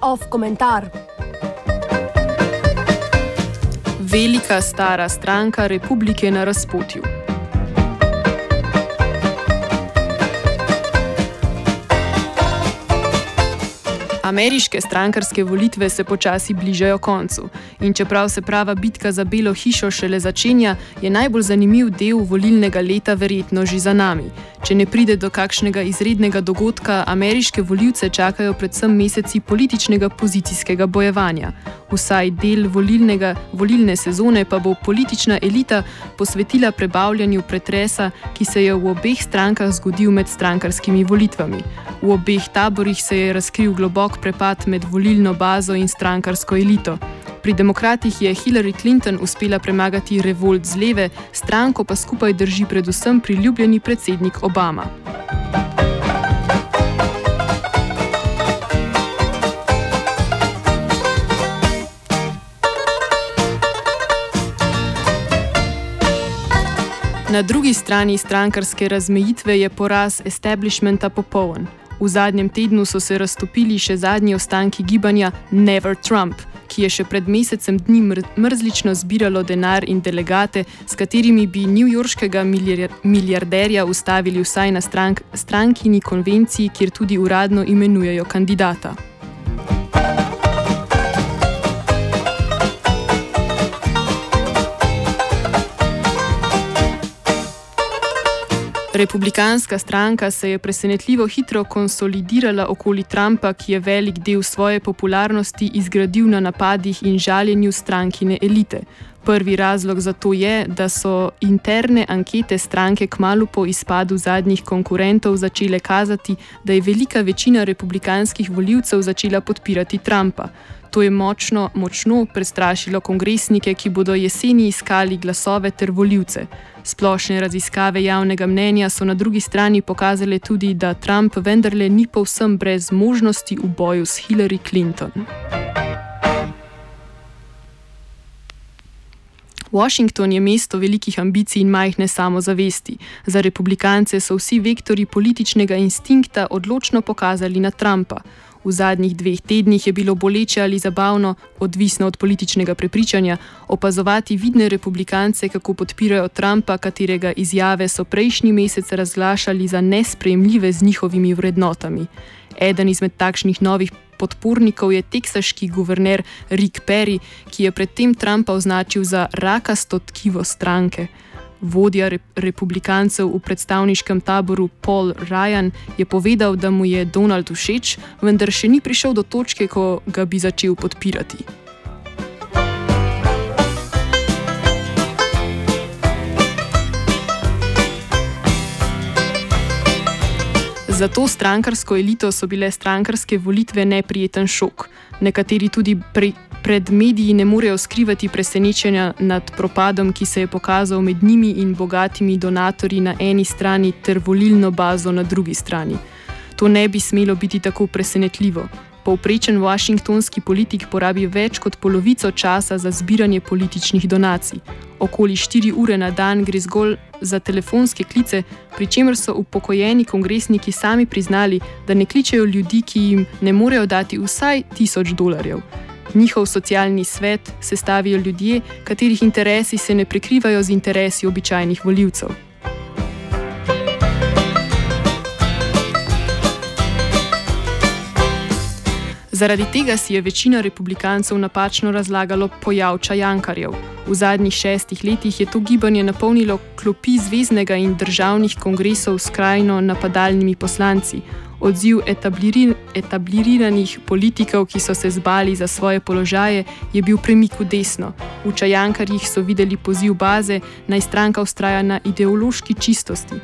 Off komentar. Velika stara stranka republike na razpotju. Ameriške strankarske volitve se počasi bližajo koncu in čeprav se prava bitka za Belo hišo šele začenja, je najbolj zanimiv del volilnega leta verjetno že za nami. Če ne pride do kakšnega izrednega dogodka, ameriške voljivce čakajo predvsem meseci političnega pozicijskega bojevanja. Vsaj del volilnega, volilne sezone pa bo politična elita posvetila prebavljanju pretresa, ki se je v obeh strankah zgodil med strankarskimi volitvami. V obeh taborih se je razkril globok prepad med volilno bazo in strankarsko elito. Pri demokratih je Hillary Clinton uspela premagati revolt z leve, stranko pa skupaj drži predvsem priljubljeni predsednik Obama. Na drugi strani strankarske razmejitve je poraz establishmenta popoln. V zadnjem tednu so se raztopili še zadnji ostanki gibanja Never Trump, ki je še pred mesecem dni mrzlično zbiralo denar in delegate, s katerimi bi newyorškega milijarderja ustavili vsaj na strank, strankini konvenciji, kjer tudi uradno imenujejo kandidata. Republikanska stranka se je presenetljivo hitro konsolidirala okoli Trumpa, ki je velik del svoje popularnosti izgradil na napadih in žaljenju strankine elite. Prvi razlog za to je, da so interne ankete stranke kmalo po izpadu zadnjih konkurentov začele kazati, da je velika večina republikanskih voljivcev začela podpirati Trumpa. To je močno, močno prestrašilo kongresnike, ki bodo jeseni iskali glasove ter voljivce. Splošne raziskave javnega mnenja so na drugi strani pokazale tudi, da Trump vendarle ni povsem brez možnosti v boju s Hillary Clinton. Washington je mesto velikih ambicij in majhne samozavesti. Za republikance so vsi vektori političnega instinkta odločno pokazali na Trumpa. V zadnjih dveh tednih je bilo boleče ali zabavno, odvisno od političnega prepričanja, opazovati vidne republikance, kako podpirajo Trumpa, katerega izjave so prejšnji mesec razglašali za nesprejemljive z njihovimi vrednotami. Eden izmed takšnih novih podpornikov je teksaški guverner Rick Perry, ki je predtem Trumpa označil za rakasto tkivo stranke. Vodja republikancev v predstavniškem taboru Paul Ryan je povedal, da mu je Donald všeč, vendar še ni prišel do točke, ko ga bi začel podpirati. Za to strankarsko elito so bile strankarske volitve neprijeten šok. Nekateri tudi pri, pred mediji ne morejo skrivati presenečenja nad propadom, ki se je pokazal med njimi in bogatimi donatorji na eni strani ter volilno bazo na drugi strani. To ne bi smelo biti tako presenetljivo. Povprečen washingtonski politik porabi več kot polovico časa za zbiranje političnih donacij. Okoli 4 ure na dan gre zgolj za telefonske klice, pri čemer so upokojeni kongresniki sami priznali, da ne kličejo ljudi, ki jim ne morejo dati vsaj 1000 dolarjev. Njihov socialni svet sestavijo ljudje, katerih interesi se ne prekrivajo z interesi običajnih voljivcev. Zaradi tega si je večina republikancev napačno razlagalo pojav čajankarjev. V zadnjih šestih letih je to gibanje napolnilo klopi zvezdnega in državnih kongresov skrajno napadalnimi poslanci, Odziv etabliranih politikov, ki so se zbali za svoje položaje, je bil premik v desno. V čajankarjih so videli poziv baze, naj stranka ustraja na ideološki čistosti.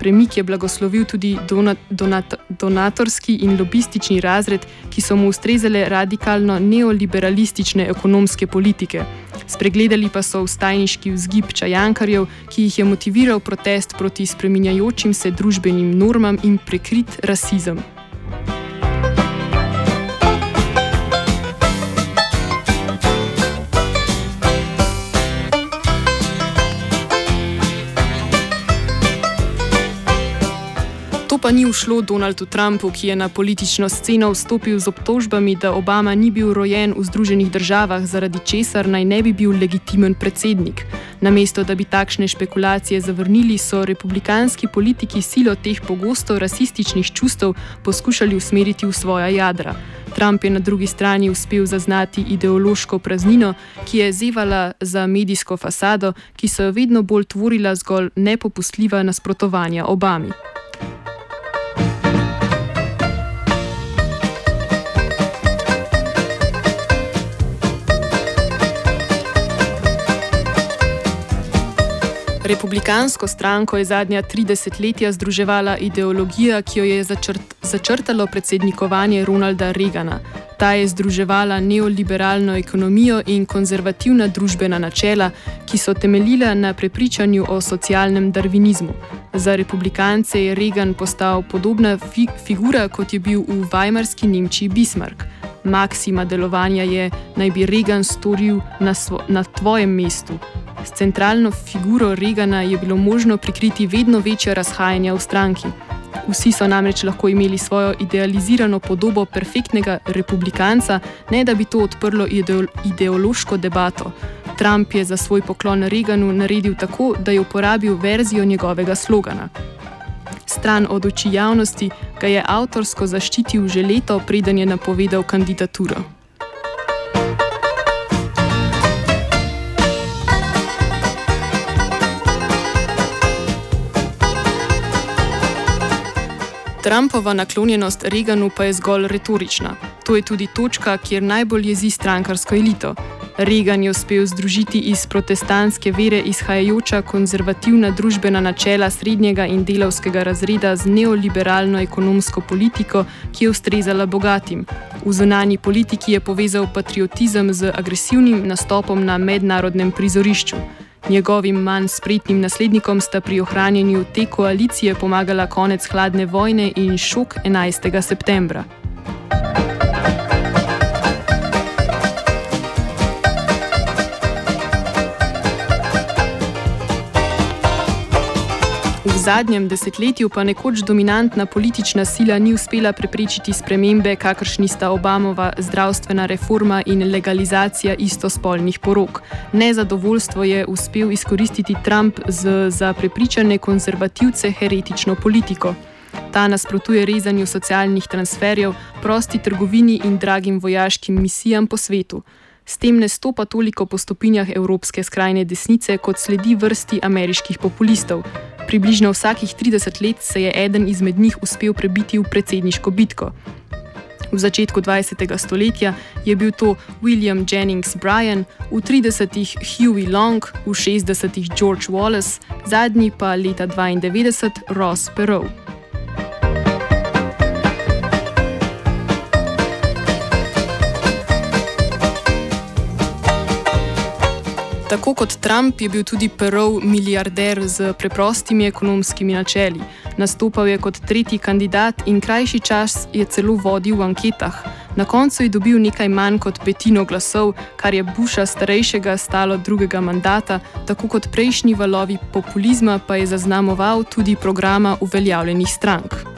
Premik je blagoslovil tudi donat, donat, donatorski in lobistični razred, ki so mu ustrezale radikalno neoliberalistične ekonomske politike. Spregledali pa so vstajniški vzgib čajankarjev, ki jih je motiviral protest proti spreminjajočim se družbenim normam in prekrit rasizem. Pa ni ušlo Donaldu Trumpu, ki je na politično sceno vstopil z obtožbami, da Obama ni bil rojen v Združenih državah, zaradi česar naj ne bi bil legitimen predsednik. Namesto da bi takšne špekulacije zavrnili, so republikanski politiki silo teh pogosto rasističnih čustev poskušali usmeriti v svoja jadra. Trump je na drugi strani uspel zaznati ideološko praznino, ki je zevala za medijsko fasado, ki so jo vedno bolj tvorila zgolj nepopustljiva nasprotovanja Obami. Republikansko stranko je zadnja tri desetletja združevala ideologija, ki jo je začrt, začrtalo predsednikovanje Ronalda Reagana. Ta je združevala neoliberalno ekonomijo in konzervativna družbena načela, ki so temeljila na prepričanju o socialnem darvinizmu. Za republikance je Reagan postal podobna fi figura, kot je bil v Weimarski Nemčiji Bismarck. Maksima delovanja je, naj bi Reagan storil na, na tvojem mestu. S centralno figuro Regana je bilo možno prikriti vedno večja razhajanja v stranki. Vsi so namreč lahko imeli svojo idealizirano podobo perfektnega republikanca, ne da bi to odprlo ideološko debato. Trump je za svoj poklon Reganu naredil tako, da je uporabil verzijo njegovega slogana. Stran od oči javnosti ga je avtorsko zaščitil že leto, preden je napovedal kandidaturo. Trumpova naklonjenost Reaganu pa je zgolj retorična. To je tudi točka, kjer najbolj jezi strankarsko elito. Reagan je uspel združiti iz protestantske vere izhajajoča konzervativna družbena načela srednjega in delavskega razreda z neoliberalno ekonomsko politiko, ki je ustrezala bogatim. V zunanji politiki je povezal patriotizem z agresivnim nastopom na mednarodnem prizorišču. Njegovim manj spretnim naslednikom sta pri ohranjanju te koalicije pomagala konec hladne vojne in šok 11. septembra. Zadnjem desetletju pa nekoč dominantna politična sila ni uspela preprečiti spremembe, kakršni sta Obamova zdravstvena reforma in legalizacija istospolnih porok. Nezadovoljstvo je uspel izkoristiti Trump z, za prepričane konzervativce heretično politiko. Ta nasprotuje rezanju socialnih transferjev, prosti trgovini in dragim vojaškim misijam po svetu. S tem ne stopa toliko po stopinjah evropske skrajne desnice, kot sledi vrsti ameriških populistov. Približno vsakih 30 let se je eden izmed njih uspel prebiti v predsedniško bitko. V začetku 20. stoletja je bil to William Jennings Bryan, v 30. Huey Long, v 60. George Wallace, zadnji pa leta 92 Ross Perot. Tako kot Trump je bil tudi Perov milijarder z preprostimi ekonomskimi načeli. Nastopal je kot tretji kandidat in krajši čas je celo vodil v anketah. Na koncu je dobil nekaj manj kot petino glasov, kar je Busha starejšega stalo drugega mandata, tako kot prejšnji valovi populizma pa je zaznamoval tudi programa uveljavljenih strank.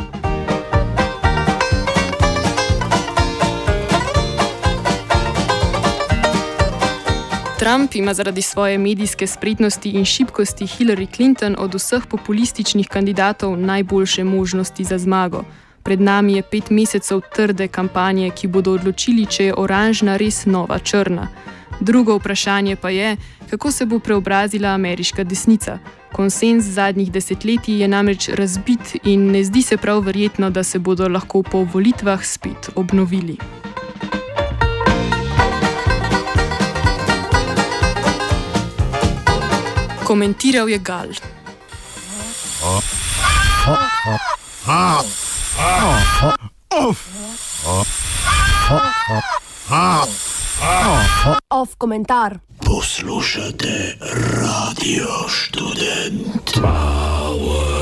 Trump ima zaradi svoje medijske spretnosti in šibkosti Hillary Clinton od vseh populističnih kandidatov najboljše možnosti za zmago. Pred nami je pet mesecev trde kampanje, ki bodo odločili, če je oranžna res nova črna. Drugo vprašanje pa je, kako se bo preobrazila ameriška desnica. Konsens zadnjih desetletij je namreč razbit in ne zdi se prav verjetno, da se bodo lahko po volitvah spet obnovili. Komentiral je Gal. Off komentar. Poslušate radio študent. Power.